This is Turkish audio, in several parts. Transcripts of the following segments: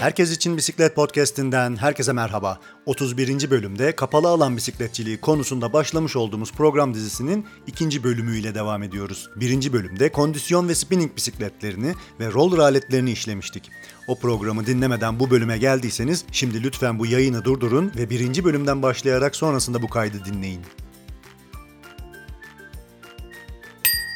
Herkes için Bisiklet Podcast'inden herkese merhaba. 31. bölümde kapalı alan bisikletçiliği konusunda başlamış olduğumuz program dizisinin ikinci bölümüyle devam ediyoruz. Birinci bölümde kondisyon ve spinning bisikletlerini ve roller aletlerini işlemiştik. O programı dinlemeden bu bölüme geldiyseniz şimdi lütfen bu yayını durdurun ve birinci bölümden başlayarak sonrasında bu kaydı dinleyin.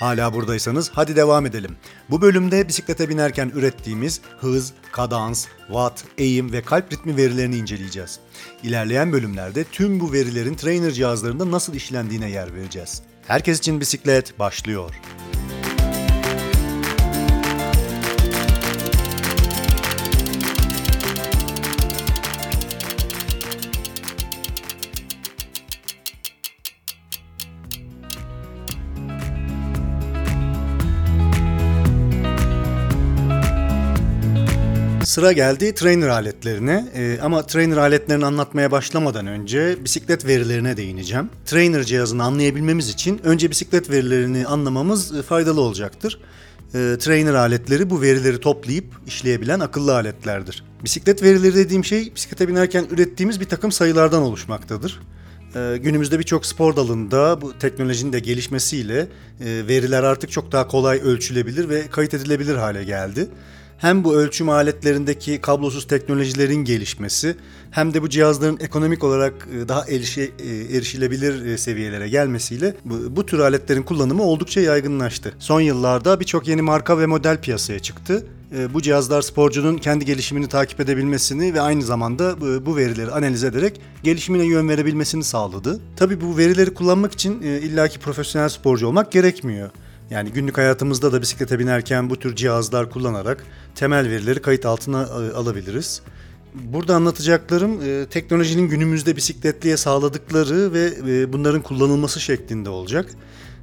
Hala buradaysanız hadi devam edelim. Bu bölümde bisiklete binerken ürettiğimiz hız, kadans, watt, eğim ve kalp ritmi verilerini inceleyeceğiz. İlerleyen bölümlerde tüm bu verilerin trainer cihazlarında nasıl işlendiğine yer vereceğiz. Herkes için bisiklet başlıyor. Sıra geldi trainer aletlerine ee, ama trainer aletlerini anlatmaya başlamadan önce bisiklet verilerine değineceğim. Trainer cihazını anlayabilmemiz için önce bisiklet verilerini anlamamız e, faydalı olacaktır. E, trainer aletleri bu verileri toplayıp işleyebilen akıllı aletlerdir. Bisiklet verileri dediğim şey bisiklete binerken ürettiğimiz bir takım sayılardan oluşmaktadır. E, günümüzde birçok spor dalında bu teknolojinin de gelişmesiyle e, veriler artık çok daha kolay ölçülebilir ve kayıt edilebilir hale geldi hem bu ölçüm aletlerindeki kablosuz teknolojilerin gelişmesi hem de bu cihazların ekonomik olarak e, daha erişe, e, erişilebilir e, seviyelere gelmesiyle bu, bu tür aletlerin kullanımı oldukça yaygınlaştı. Son yıllarda birçok yeni marka ve model piyasaya çıktı. Bu cihazlar sporcunun kendi gelişimini takip edebilmesini ve aynı zamanda bu verileri analiz ederek gelişimine yön verebilmesini sağladı. Tabii bu verileri kullanmak için illaki profesyonel sporcu olmak gerekmiyor. Yani günlük hayatımızda da bisiklete binerken bu tür cihazlar kullanarak temel verileri kayıt altına e, alabiliriz. Burada anlatacaklarım e, teknolojinin günümüzde bisikletliye sağladıkları ve e, bunların kullanılması şeklinde olacak.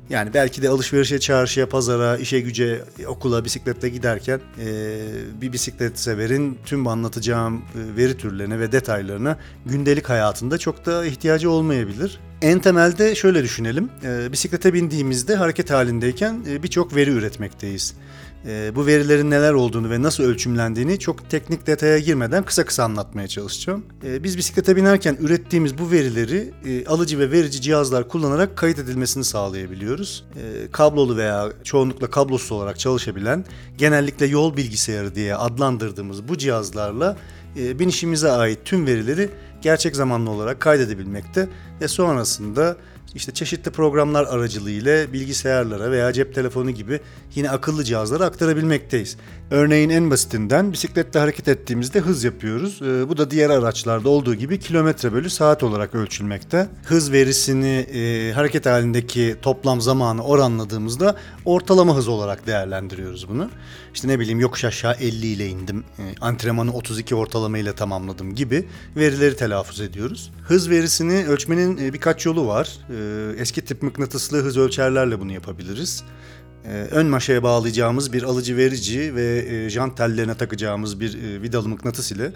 Yani belki de alışverişe, çarşıya, pazara, işe güce, okula bisikletle giderken e, bir bisiklet severin tüm anlatacağım veri türlerine ve detaylarına gündelik hayatında çok da ihtiyacı olmayabilir. En temelde şöyle düşünelim. E, bisiklete bindiğimizde hareket halindeyken e, birçok veri üretmekteyiz. E, bu verilerin neler olduğunu ve nasıl ölçümlendiğini çok teknik detaya girmeden kısa kısa anlatmaya çalışacağım. E, biz bisiklete binerken ürettiğimiz bu verileri e, alıcı ve verici cihazlar kullanarak kayıt edilmesini sağlayabiliyoruz. E, kablolu veya çoğunlukla kablosuz olarak çalışabilen, genellikle yol bilgisayarı diye adlandırdığımız bu cihazlarla e, binişimize ait tüm verileri gerçek zamanlı olarak kaydedebilmekte ve sonrasında işte çeşitli programlar aracılığıyla bilgisayarlara veya cep telefonu gibi yine akıllı cihazlara aktarabilmekteyiz. Örneğin en basitinden bisikletle hareket ettiğimizde hız yapıyoruz. Ee, bu da diğer araçlarda olduğu gibi kilometre bölü saat olarak ölçülmekte. Hız verisini e, hareket halindeki toplam zamanı oranladığımızda ortalama hız olarak değerlendiriyoruz bunu. İşte ne bileyim yokuş aşağı 50 ile indim, e, antrenmanı 32 ortalama ile tamamladım gibi verileri telaffuz ediyoruz. Hız verisini ölçmenin e, birkaç yolu var. E, eski tip mıknatıslı hız ölçerlerle bunu yapabiliriz. Ön maşaya bağlayacağımız bir alıcı verici ve jant tellerine takacağımız bir vidalı mıknatıs ile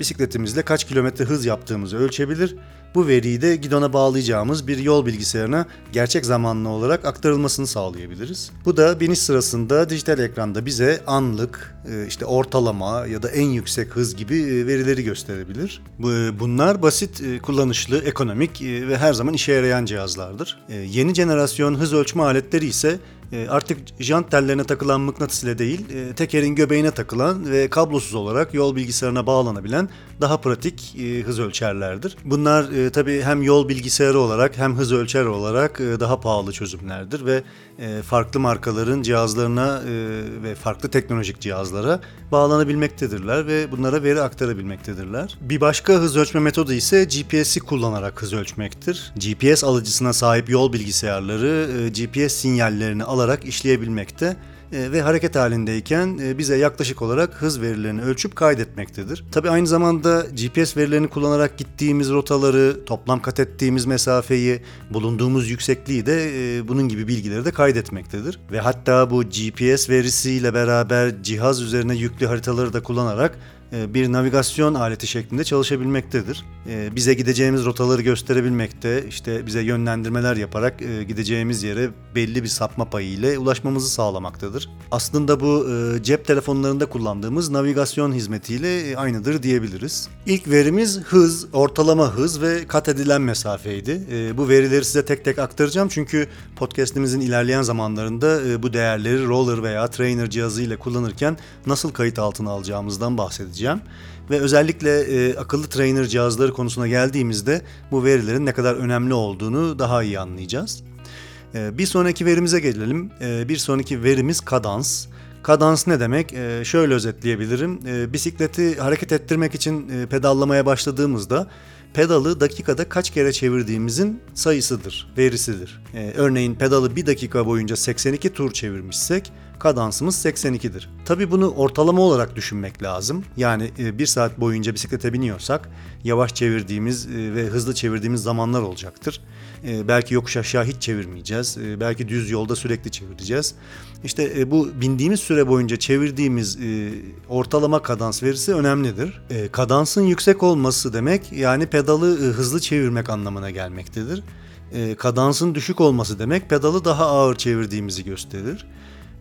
bisikletimizle kaç kilometre hız yaptığımızı ölçebilir. Bu veriyi de gidona bağlayacağımız bir yol bilgisayarına gerçek zamanlı olarak aktarılmasını sağlayabiliriz. Bu da biniş sırasında dijital ekranda bize anlık, e, işte ortalama ya da en yüksek hız gibi e, verileri gösterebilir. E, bunlar basit, kullanışlı, ekonomik ve her zaman işe yarayan cihazlardır. Yeni jenerasyon hız ölçme aletleri ise artık jant tellerine takılan mıknatıs ile değil, e, tekerin göbeğine takılan ve kablosuz olarak yol bilgisayarına bağlanabilen daha pratik e, hız ölçerlerdir. Bunlar tabii hem yol bilgisayarı olarak hem hız ölçer olarak daha pahalı çözümlerdir ve farklı markaların cihazlarına ve farklı teknolojik cihazlara bağlanabilmektedirler ve bunlara veri aktarabilmektedirler. Bir başka hız ölçme metodu ise GPS'i kullanarak hız ölçmektir. GPS alıcısına sahip yol bilgisayarları GPS sinyallerini alarak işleyebilmekte e, ve hareket halindeyken e, bize yaklaşık olarak hız verilerini ölçüp kaydetmektedir. Tabi aynı zamanda GPS verilerini kullanarak gittiğimiz rotaları, toplam kat ettiğimiz mesafeyi, bulunduğumuz yüksekliği de e, bunun gibi bilgileri de kaydetmektedir. Ve hatta bu GPS verisiyle beraber cihaz üzerine yüklü haritaları da kullanarak e, bir navigasyon aleti şeklinde çalışabilmektedir. E, bize gideceğimiz rotaları gösterebilmekte, işte bize yönlendirmeler yaparak e, gideceğimiz yere belli bir sapma payı ile ulaşmamızı sağlamaktadır. Aslında bu cep telefonlarında kullandığımız navigasyon hizmetiyle aynıdır diyebiliriz. İlk verimiz hız, ortalama hız ve kat edilen mesafeydi. Bu verileri size tek tek aktaracağım çünkü podcast'imizin ilerleyen zamanlarında bu değerleri roller veya trainer cihazı ile kullanırken nasıl kayıt altına alacağımızdan bahsedeceğim bahsedeceğim. Ve özellikle e, akıllı trainer cihazları konusuna geldiğimizde bu verilerin ne kadar önemli olduğunu daha iyi anlayacağız. E, bir sonraki verimize gelelim. E, bir sonraki verimiz kadans. Kadans ne demek? E, şöyle özetleyebilirim. E, bisikleti hareket ettirmek için e, pedallamaya başladığımızda pedalı dakikada kaç kere çevirdiğimizin sayısıdır, verisidir. E, örneğin pedalı bir dakika boyunca 82 tur çevirmişsek kadansımız 82'dir. Tabi bunu ortalama olarak düşünmek lazım. Yani e, bir saat boyunca bisiklete biniyorsak yavaş çevirdiğimiz e, ve hızlı çevirdiğimiz zamanlar olacaktır. E, belki yokuş aşağı hiç çevirmeyeceğiz. Belki düz yolda sürekli çevireceğiz. İşte bu bindiğimiz süre boyunca çevirdiğimiz ortalama kadans verisi önemlidir. Kadansın yüksek olması demek yani pedalı hızlı çevirmek anlamına gelmektedir. Kadansın düşük olması demek pedalı daha ağır çevirdiğimizi gösterir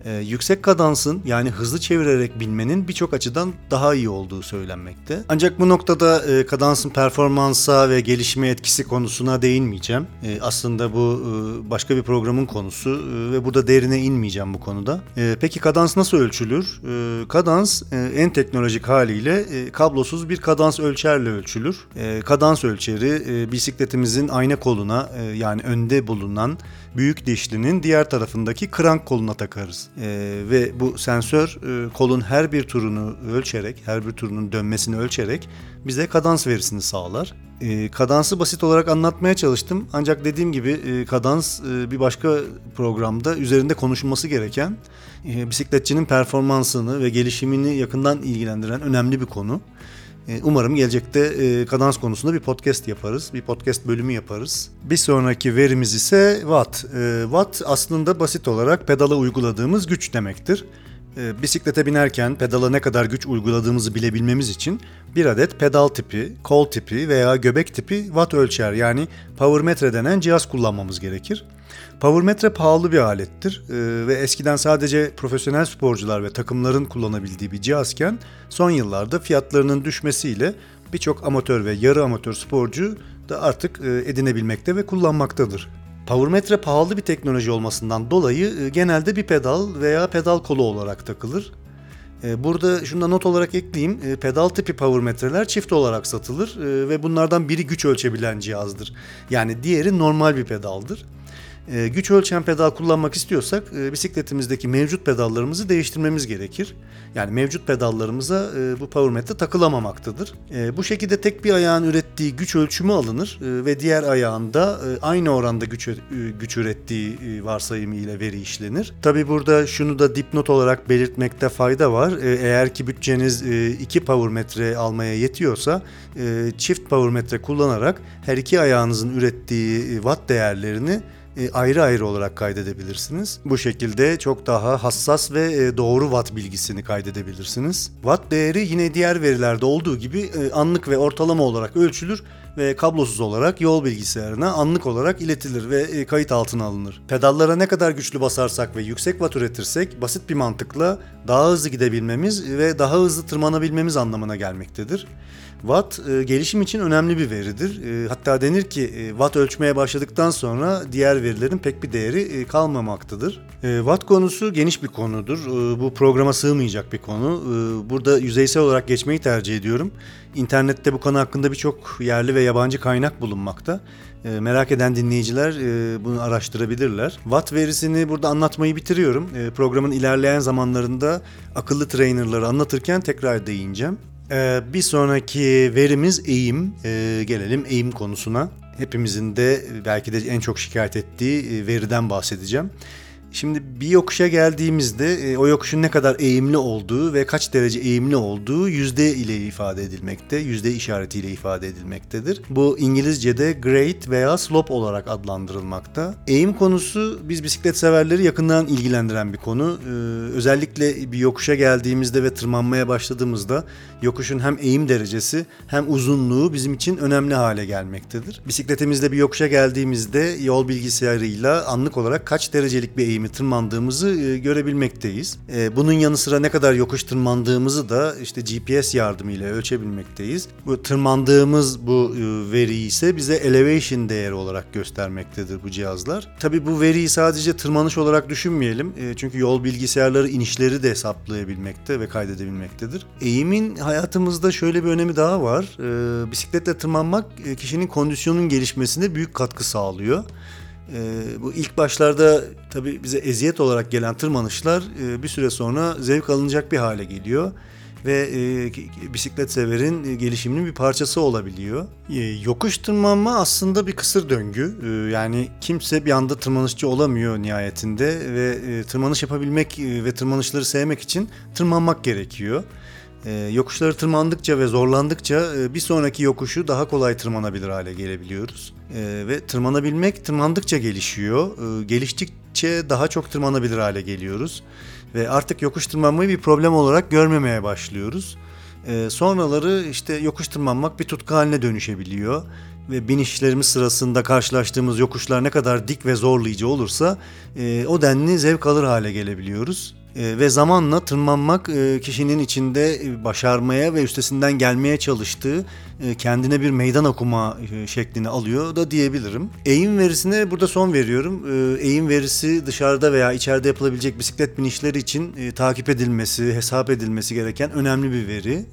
e, yüksek kadansın yani hızlı çevirerek binmenin birçok açıdan daha iyi olduğu söylenmekte. Ancak bu noktada e, kadansın performansa ve gelişime etkisi konusuna değinmeyeceğim. E, aslında bu e, başka bir programın konusu e, ve burada derine inmeyeceğim bu konuda. E, peki kadans nasıl ölçülür? E, kadans e, en teknolojik haliyle e, kablosuz bir kadans ölçerle ölçülür. E, kadans ölçeri e, bisikletimizin ayna koluna e, yani önde bulunan büyük dişlinin diğer tarafındaki krank koluna takarız. E, ve bu sensör e, kolun her bir turunu ölçerek, her bir turunun dönmesini ölçerek bize kadans verisini sağlar. E, kadansı basit olarak anlatmaya çalıştım. Ancak dediğim gibi e, kadans e, bir başka programda üzerinde konuşulması gereken e, bisikletçinin performansını ve gelişimini yakından ilgilendiren önemli bir konu. E, umarım gelecekte e, kadans konusunda bir podcast yaparız. Bir podcast bölümü yaparız. Bir sonraki verimiz ise watt. E, watt aslında basit olarak pedala uyguladığımız güç demektir. Bisiklete binerken pedala ne kadar güç uyguladığımızı bilebilmemiz için bir adet pedal tipi, kol tipi veya göbek tipi watt ölçer yani power metre denen cihaz kullanmamız gerekir. Powermetre pahalı bir alettir ee, ve eskiden sadece profesyonel sporcular ve takımların kullanabildiği bir cihazken son yıllarda fiyatlarının düşmesiyle birçok amatör ve yarı amatör sporcu da artık e, edinebilmekte ve kullanmaktadır. Powermetre pahalı bir teknoloji olmasından dolayı e, genelde bir pedal veya pedal kolu olarak takılır. E, burada şunu da not olarak ekleyeyim. E, pedal tipi powermetreler çift olarak satılır ve bunlardan biri güç ölçebilen cihazdır. Yani diğeri normal bir pedaldır. E, güç ölçen pedal kullanmak istiyorsak e, bisikletimizdeki mevcut pedallarımızı değiştirmemiz gerekir. Yani mevcut pedallarımıza e, bu power metre takılamamaktadır. E, bu şekilde tek bir ayağın ürettiği güç ölçümü alınır e, ve diğer ayağında e, aynı oranda güç, e, güç ürettiği e, varsayımı ile veri işlenir. Tabi burada şunu da dipnot olarak belirtmekte fayda var. E, eğer ki bütçeniz e, iki power metre almaya yetiyorsa e, çift power metre kullanarak her iki ayağınızın ürettiği e, watt değerlerini e, ayrı ayrı olarak kaydedebilirsiniz. Bu şekilde çok daha hassas ve e, doğru watt bilgisini kaydedebilirsiniz. Watt değeri yine diğer verilerde olduğu gibi e, anlık ve ortalama olarak ölçülür ve kablosuz olarak yol bilgisayarına anlık olarak iletilir ve kayıt altına alınır. Pedallara ne kadar güçlü basarsak ve yüksek watt üretirsek basit bir mantıkla daha hızlı gidebilmemiz ve daha hızlı tırmanabilmemiz anlamına gelmektedir. Watt e, gelişim için önemli bir veridir. E, hatta denir ki e, watt ölçmeye başladıktan sonra diğer verilerin pek bir değeri e, kalmamaktadır. E, watt konusu geniş bir konudur. E, bu programa sığmayacak bir konu. E, burada yüzeysel olarak geçmeyi tercih ediyorum. İnternette bu konu hakkında birçok yerli ve yabancı kaynak bulunmakta. E, merak eden dinleyiciler e, bunu araştırabilirler. Watt verisini burada anlatmayı bitiriyorum. E, programın ilerleyen zamanlarında akıllı trainerları anlatırken tekrar değineceğim. Ee, bir sonraki verimiz eğim. Ee, gelelim eğim konusuna. Hepimizin de belki de en çok şikayet ettiği e, veriden bahsedeceğim. Şimdi bir yokuşa geldiğimizde e, o yokuşun ne kadar eğimli olduğu ve kaç derece eğimli olduğu yüzde ile ifade edilmekte, yüzde işaretiyle ifade edilmektedir. Bu İngilizce'de grade veya slope olarak adlandırılmakta. Eğim konusu biz bisiklet severleri yakından ilgilendiren bir konu. Ee, özellikle bir yokuşa geldiğimizde ve tırmanmaya başladığımızda yokuşun hem eğim derecesi hem uzunluğu bizim için önemli hale gelmektedir. Bisikletimizde bir yokuşa geldiğimizde yol bilgisayarıyla anlık olarak kaç derecelik bir eğimi tırmandığımızı e, görebilmekteyiz. E, bunun yanı sıra ne kadar yokuş tırmandığımızı da işte GPS yardımıyla ölçebilmekteyiz. Bu tırmandığımız bu e, veriyi ise bize elevation değeri olarak göstermektedir bu cihazlar. Tabi bu veriyi sadece tırmanış olarak düşünmeyelim. Çünkü yol bilgisayarları inişleri de hesaplayabilmekte ve kaydedebilmektedir. Eğimin hayatımızda şöyle bir önemi daha var. Bisikletle tırmanmak kişinin kondisyonun gelişmesine büyük katkı sağlıyor. E, bu ilk başlarda tabii bize eziyet olarak gelen tırmanışlar e, bir süre sonra zevk alınacak bir hale geliyor ve e, bisiklet severin gelişiminin bir parçası olabiliyor. E, yokuş tırmanma aslında bir kısır döngü. E, yani kimse bir anda tırmanışçı olamıyor nihayetinde ve e, tırmanış yapabilmek e, ve tırmanışları sevmek için tırmanmak gerekiyor. E, yokuşları tırmandıkça ve zorlandıkça e, bir sonraki yokuşu daha kolay tırmanabilir hale gelebiliyoruz. E, ve tırmanabilmek tırmandıkça gelişiyor. E, geliştikçe daha çok tırmanabilir hale geliyoruz. Ve artık yokuş tırmanmayı bir problem olarak görmemeye başlıyoruz. Sonraları işte yokuş tırmanmak bir tutku haline dönüşebiliyor ve binişlerimiz sırasında karşılaştığımız yokuşlar ne kadar dik ve zorlayıcı olursa e, o denli zevk alır hale gelebiliyoruz. E, ve zamanla tırmanmak e, kişinin içinde başarmaya ve üstesinden gelmeye çalıştığı e, kendine bir meydan okuma e, şeklini alıyor da diyebilirim. Eğim verisine burada son veriyorum. E, eğim verisi dışarıda veya içeride yapılabilecek bisiklet binişleri için takip edilmesi, hesap edilmesi gereken önemli bir veri.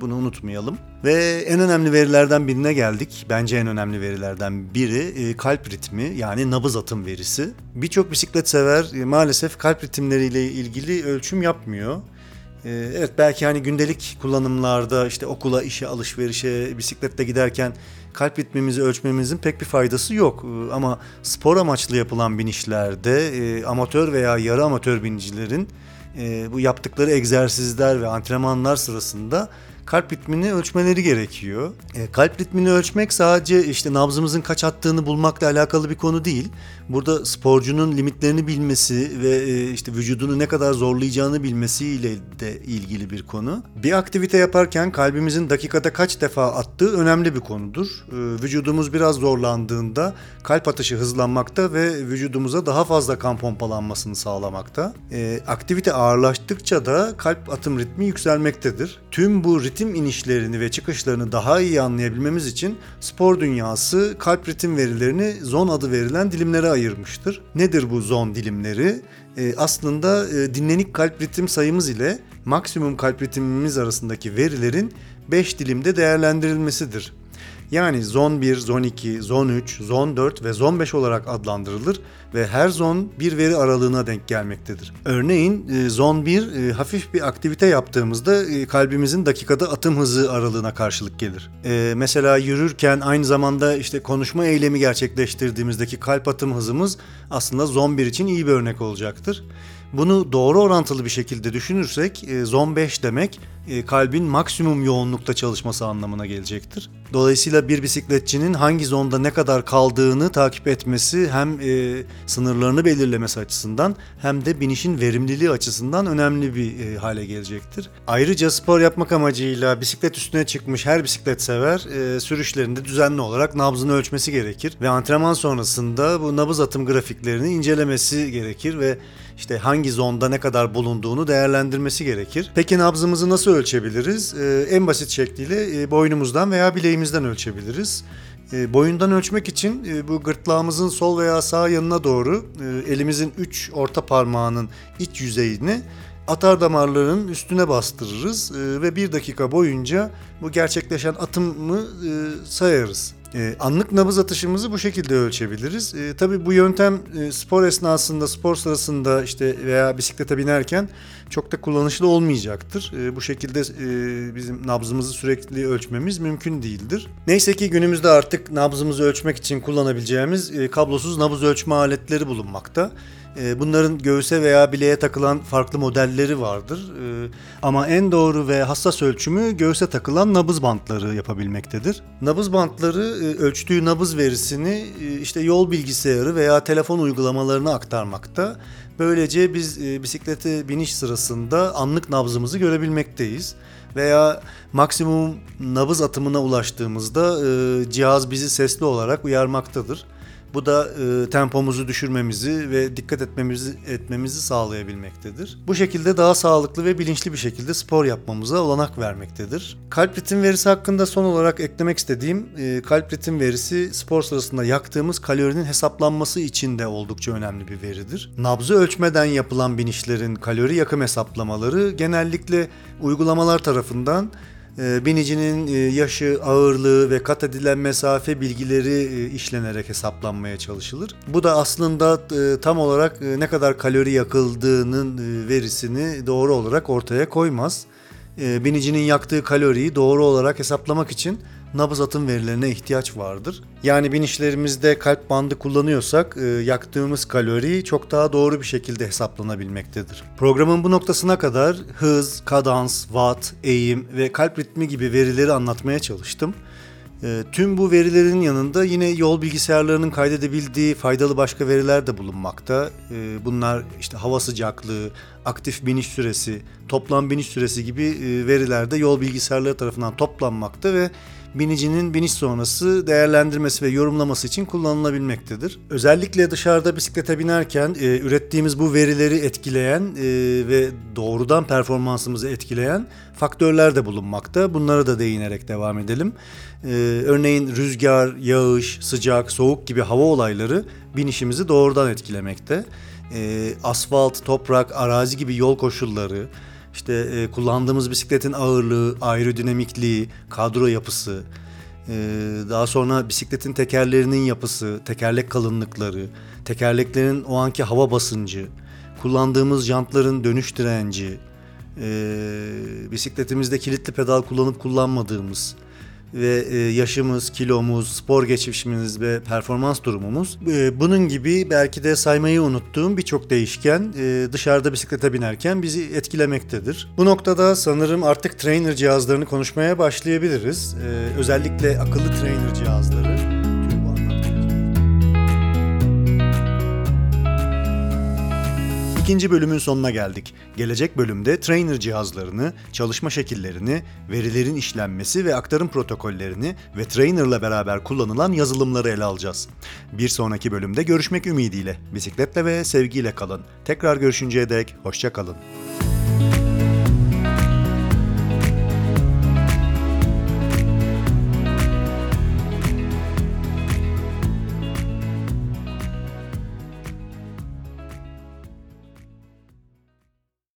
Bunu unutmayalım. Ve en önemli verilerden birine geldik. Bence en önemli verilerden biri kalp ritmi yani nabız atım verisi. Birçok bisiklet sever maalesef kalp ritimleriyle ilgili ölçüm yapmıyor. Ee, evet belki hani gündelik kullanımlarda işte okula, işe, alışverişe, bisikletle giderken kalp ritmimizi ölçmemizin pek bir faydası yok. Ee, ama spor amaçlı yapılan binişlerde e, amatör veya yarı amatör binicilerin e, bu yaptıkları egzersizler ve antrenmanlar sırasında kalp ritmini ölçmeleri gerekiyor. E, kalp ritmini ölçmek sadece işte nabzımızın kaç attığını bulmakla alakalı bir konu değil. Burada sporcunun limitlerini bilmesi ve e, işte vücudunu ne kadar zorlayacağını bilmesiyle de ilgili bir konu. Bir aktivite yaparken kalbimizin dakikada kaç defa attığı önemli bir konudur. E, vücudumuz biraz zorlandığında kalp atışı hızlanmakta ve vücudumuza daha fazla kan pompalanmasını sağlamakta. E, aktivite ağırlaştıkça da kalp atım ritmi yükselmektedir. Tüm bu ritim inişlerini ve çıkışlarını daha iyi anlayabilmemiz için spor dünyası kalp ritim verilerini zon adı verilen dilimlere ayırmıştır. Nedir bu zon dilimleri? E, aslında e, dinlenik kalp ritim sayımız ile maksimum kalp ritimimiz arasındaki verilerin 5 dilimde değerlendirilmesidir. Yani zon 1, zon 2, zon 3, zon 4 ve zon 5 olarak adlandırılır ve her zon bir veri aralığına denk gelmektedir. Örneğin e, zon 1 e, hafif bir aktivite yaptığımızda e, kalbimizin dakikada atım hızı aralığına karşılık gelir. Mesela yürürken aynı zamanda işte konuşma eylemi gerçekleştirdiğimizdeki kalp atım hızımız aslında zon 1 için iyi bir örnek olacaktır. Bunu doğru orantılı bir şekilde düşünürsek zon 5 demek kalbin maksimum yoğunlukta çalışması anlamına gelecektir. Dolayısıyla bir bisikletçinin hangi zonda ne kadar kaldığını takip etmesi hem e, sınırlarını belirlemesi açısından hem de binişin verimliliği açısından önemli bir e, hale gelecektir. Ayrıca spor yapmak amacıyla bisiklet üstüne çıkmış her bisiklet sever e, sürüşlerinde düzenli olarak nabzını ölçmesi gerekir ve antrenman sonrasında bu nabız atım grafiklerini incelemesi gerekir ve işte hangi zonda ne kadar bulunduğunu değerlendirmesi gerekir. Peki nabzımızı nasıl ölçebiliriz? Ee, en basit şekliyle e, boynumuzdan veya bileğimizden ölçebiliriz. E, boyundan ölçmek için e, bu gırtlağımızın sol veya sağ yanına doğru e, elimizin üç orta parmağının iç yüzeyini atar damarların üstüne bastırırız ve bir dakika boyunca bu gerçekleşen atımı sayarız. E, anlık nabız atışımızı bu şekilde ölçebiliriz. E, tabii bu yöntem e, spor esnasında, spor sırasında işte veya bisiklete binerken çok da kullanışlı olmayacaktır. E, bu şekilde e, bizim nabzımızı sürekli ölçmemiz mümkün değildir. Neyse ki günümüzde artık nabzımızı ölçmek için kullanabileceğimiz e, kablosuz nabız ölçme aletleri bulunmakta. E, bunların göğüse veya bileğe takılan farklı modelleri vardır. E, ama en doğru ve hassas ölçümü göğüse takılan nabız bantları yapabilmektedir. Nabız bantları e, ölçtüğü nabız verisini e, işte yol bilgisayarı veya telefon uygulamalarına aktarmakta. Böylece biz e, bisiklete biniş sırasında anlık nabzımızı görebilmekteyiz. Veya maksimum nabız atımına ulaştığımızda cihaz bizi sesli olarak uyarmaktadır. Bu da e, tempomuzu düşürmemizi ve dikkat etmemizi etmemizi sağlayabilmektedir. Bu şekilde daha sağlıklı ve bilinçli bir şekilde spor yapmamıza olanak vermektedir. Kalp ritim verisi hakkında son olarak eklemek istediğim e, kalp ritim verisi spor sırasında yaktığımız kalorinin hesaplanması için de oldukça önemli bir veridir. Nabzı ölçmeden yapılan binişlerin kalori yakım hesaplamaları genellikle uygulamalar tarafından binicinin e, yaşı, ağırlığı ve kat edilen mesafe bilgileri e, işlenerek hesaplanmaya çalışılır. Bu da aslında tam olarak ne kadar kalori yakıldığının verisini doğru olarak ortaya koymaz. Binicinin yaktığı kaloriyi doğru olarak hesaplamak için nabız atım verilerine ihtiyaç vardır. Yani binişlerimizde kalp bandı kullanıyorsak e, yaktığımız kalori çok daha doğru bir şekilde hesaplanabilmektedir. Programın bu noktasına kadar hız, kadans, watt, eğim ve kalp ritmi gibi verileri anlatmaya çalıştım. E, tüm bu verilerin yanında yine yol bilgisayarlarının kaydedebildiği faydalı başka veriler de bulunmakta. E, bunlar işte hava sıcaklığı, aktif biniş süresi, toplam biniş süresi gibi e, veriler de yol bilgisayarları tarafından toplanmakta ve binicinin biniş sonrası değerlendirmesi ve yorumlaması için kullanılabilmektedir. Özellikle dışarıda bisiklete binerken e, ürettiğimiz bu verileri etkileyen e, ve doğrudan performansımızı etkileyen faktörler de bulunmakta. Bunlara da değinerek devam edelim. E, örneğin rüzgar, yağış, sıcak, soğuk gibi hava olayları binişimizi doğrudan etkilemekte. E, asfalt, toprak, arazi gibi yol koşulları, işte e, kullandığımız bisikletin ağırlığı, aerodinamikliği, kadro yapısı, e, daha sonra bisikletin tekerlerinin yapısı, tekerlek kalınlıkları, tekerleklerin o anki hava basıncı, kullandığımız jantların dönüş direnci, e, bisikletimizde kilitli pedal kullanıp kullanmadığımız, ve e, yaşımız, kilomuz, spor geçmişimiz ve performans durumumuz. E, bunun gibi belki de saymayı unuttuğum birçok değişken e, dışarıda bisiklete binerken bizi etkilemektedir. Bu noktada sanırım artık trainer cihazlarını konuşmaya başlayabiliriz. Özellikle akıllı trainer cihazları. İkinci bölümün sonuna geldik. Gelecek bölümde trainer cihazlarını, çalışma şekillerini, verilerin işlenmesi ve aktarım protokollerini ve trainerla beraber kullanılan yazılımları ele alacağız. Bir sonraki bölümde görüşmek ümidiyle. Bisikletle ve sevgiyle kalın. Tekrar görüşünceye dek hoşça kalın.